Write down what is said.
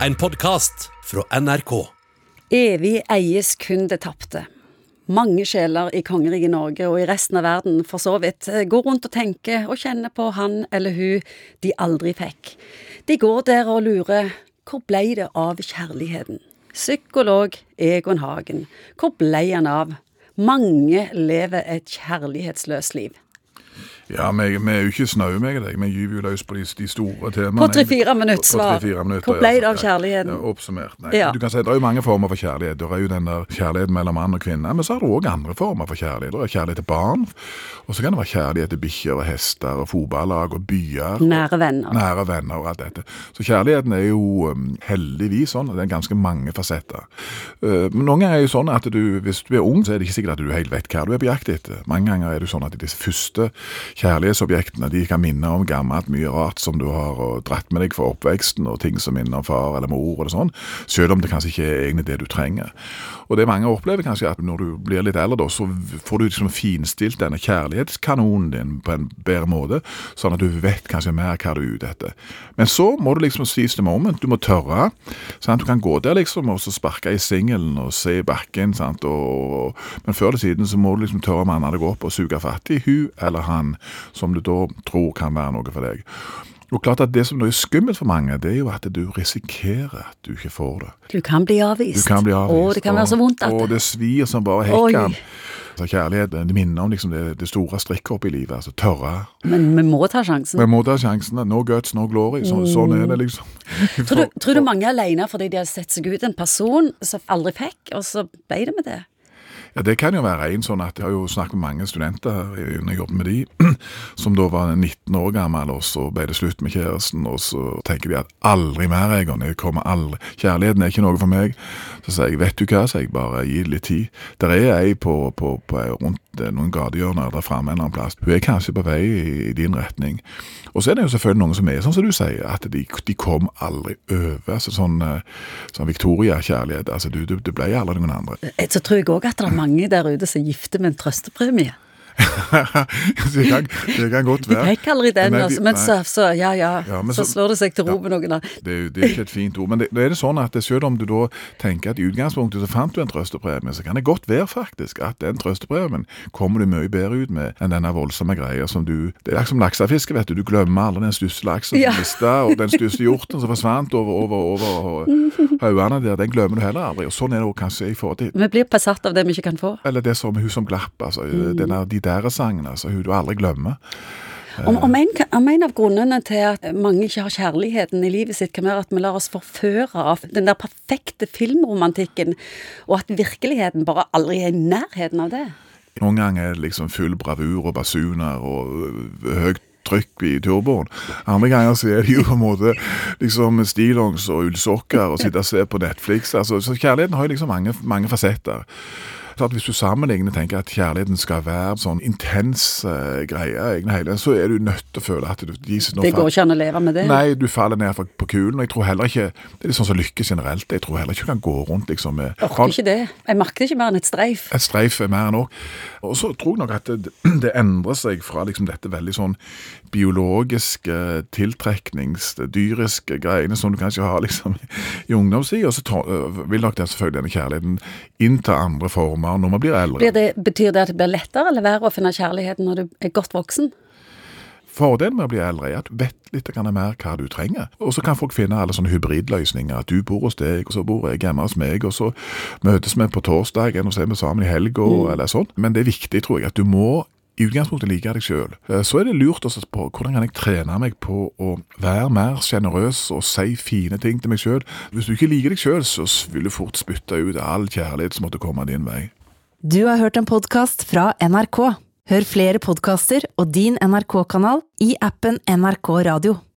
En podkast fra NRK. Evig eies kun det tapte. Mange sjeler i kongeriket Norge og i resten av verden for så vidt går rundt og tenker og kjenner på han eller hun de aldri fikk. De går der og lurer hvor blei det av kjærligheten? Psykolog Egon Hagen, hvor blei han av? Mange lever et kjærlighetsløst liv. Ja, vi, vi er jo ikke snaue, meg og deg. Vi gyver jo løs på de, de store temaene. På tre-fire minutter svar. Hvor ble det av kjærligheten? Ja, oppsummert. Nei. Ja. Du kan si Det er jo mange former for kjærlighet. Det er jo den der kjærligheten mellom mann og kvinne. Men så er det òg andre former for kjærlighet. Det er kjærlighet til barn. Og så kan det være kjærlighet til bikkjer og hester og fotballag og byer. Nære venner. Nære venner og alt dette. Så kjærligheten er jo um, heldigvis sånn. Det er ganske mange fasetter. Uh, men noen ganger er det jo sånn at du, hvis du er ung, så er det ikke sikkert at du helt vet hva du er på jakt etter. Mange ganger er det sånn at disse første kjærlighetsobjektene de kan minne om gammelt, mye rart som du har og dratt med deg fra oppveksten, og ting som minner om far eller mor, og sånn, selv om det kanskje ikke er egentlig det du trenger. Og det mange opplever kanskje at når du blir litt eldre, da, så får du liksom finstilt denne kjærlighetskanonen din på en bedre måte, sånn at du vet kanskje mer hva du er ute etter. Men så må du liksom seize the moment, du må tørre. Sant? Du kan gå der liksom og så sparke i singelen og se bakken, sant? Og, men før eller siden så må du liksom tørre å manne deg opp og suge fatt i hun eller han som du da tror kan være noe for deg. Og klart at Det som er skummelt for mange, det er jo at du risikerer at du ikke får det. Du kan bli Du avvist. kan bli avvist. Og det kan være så vondt at Og det svir som bare hekken. Altså kjærlighet det minner om liksom det, det store strikkhoppet i livet. altså Tørre. Men vi må ta sjansen. Vi må ta sjansen. No guts, no glory. Så, Sånn er det liksom. Tror du, tror du mange er alene fordi de har sett seg ut en person som aldri fikk, og så ble det med det? Ja, Det kan jo være en sånn at jeg har jo snakket med mange studenter når jeg jobbet med de, som da var 19 år gammel, og så ble det slutt med kjæresten, og så tenker de at aldri mer, Egon, jeg kommer aldri, kjærligheten er ikke noe for meg. Så sier jeg, vet du hva, sier jeg, bare gi det litt tid. Der er ei på, på, på rundt eh, noen gatehjørner der framme en eller annen plass. Hun er kanskje på vei i, i din retning. Og så er det jo selvfølgelig noen som er sånn som du sier, at de, de kom aldri over. Altså sånn, eh, sånn Victoria-kjærlighet. Altså, du, du, du ble aldri noen andre. Eh, Så tror jeg òg at det er mange der ute som gifter med en trøstepremie. det, kan, det kan godt De være. fikk aldri den, Nei, de- altså, men så, så ja ja, Ja, så, så- slår det seg til ro med noen. Det, det er ikke et fint ord, men det, det er det sånn at selv om du da tenker at i utgangspunktet så fant du en trøstepremie, så kan det godt være faktisk at den trøstepremien kommer du mye bedre ut med enn denne voldsomme greia som du Det er som laksefiske, vet du. Du glemmer alle den største laksen Ja. som mista, og den største hjorten som forsvant over, over, over haugene der, den glemmer du heller aldri. Og sånn er det også kanskje i forhold til Vi blir besatt av det vi ikke kan få. Eller det som hun som glapp, altså. Denne, de der sangene, altså. Hun du aldri glemmer. Om, om, en, om en av grunnene til at mange ikke har kjærligheten i livet sitt, kan være at vi lar oss forføre av den der perfekte filmromantikken, og at virkeligheten bare aldri er i nærheten av det. Noen ganger er det liksom full bravur og basuner og øh, høyt trykk i turboen. Andre ganger så er det jo på en måte liksom stillongs og ullsokker og sitte og se på Netflix. Altså, så kjærligheten har jo liksom mange, mange fasetter. Så at Hvis du sammenligner tenker at kjærligheten skal være sånn intens uh, greie, hele, så er du nødt til å føle at du Jesus, Det går ikke an å leve med det. Nei, du faller ned på kulen. og jeg tror heller ikke, Det er litt sånn som lykke generelt. Jeg tror heller ikke du kan gå rundt liksom med Orker ikke det. Jeg merker ikke mer enn et streif. et streif er mer enn nok. Og så tror jeg nok at det, det endrer seg fra liksom dette veldig sånn biologiske tiltreknings, dyriske greiene som du kanskje har liksom i ungdomstida, så øh, vil nok den selvfølgelig denne kjærligheten innta andre former når man blir eldre. Blir det, betyr det at det blir lettere eller verre å finne kjærligheten når du er godt voksen? Fordelen med å bli eldre er at du vet litt mer hva du trenger. Og så kan folk finne alle sånne hybridløsninger. At du bor hos deg, og så bor jeg hjemme hos meg, og så møtes vi på torsdagen, og så er vi sammen i helga, eller sånn. Men det er viktig, tror jeg, at du må i utgangspunktet like deg sjøl. Så er det lurt å se på hvordan kan jeg trene meg på å være mer sjenerøs og si fine ting til meg sjøl. Hvis du ikke liker deg sjøl, så vil du fort spytte ut all kjærlighet som måtte komme din vei. Du har hørt en podkast fra NRK. Hør flere podkaster og din NRK-kanal i appen NRK Radio.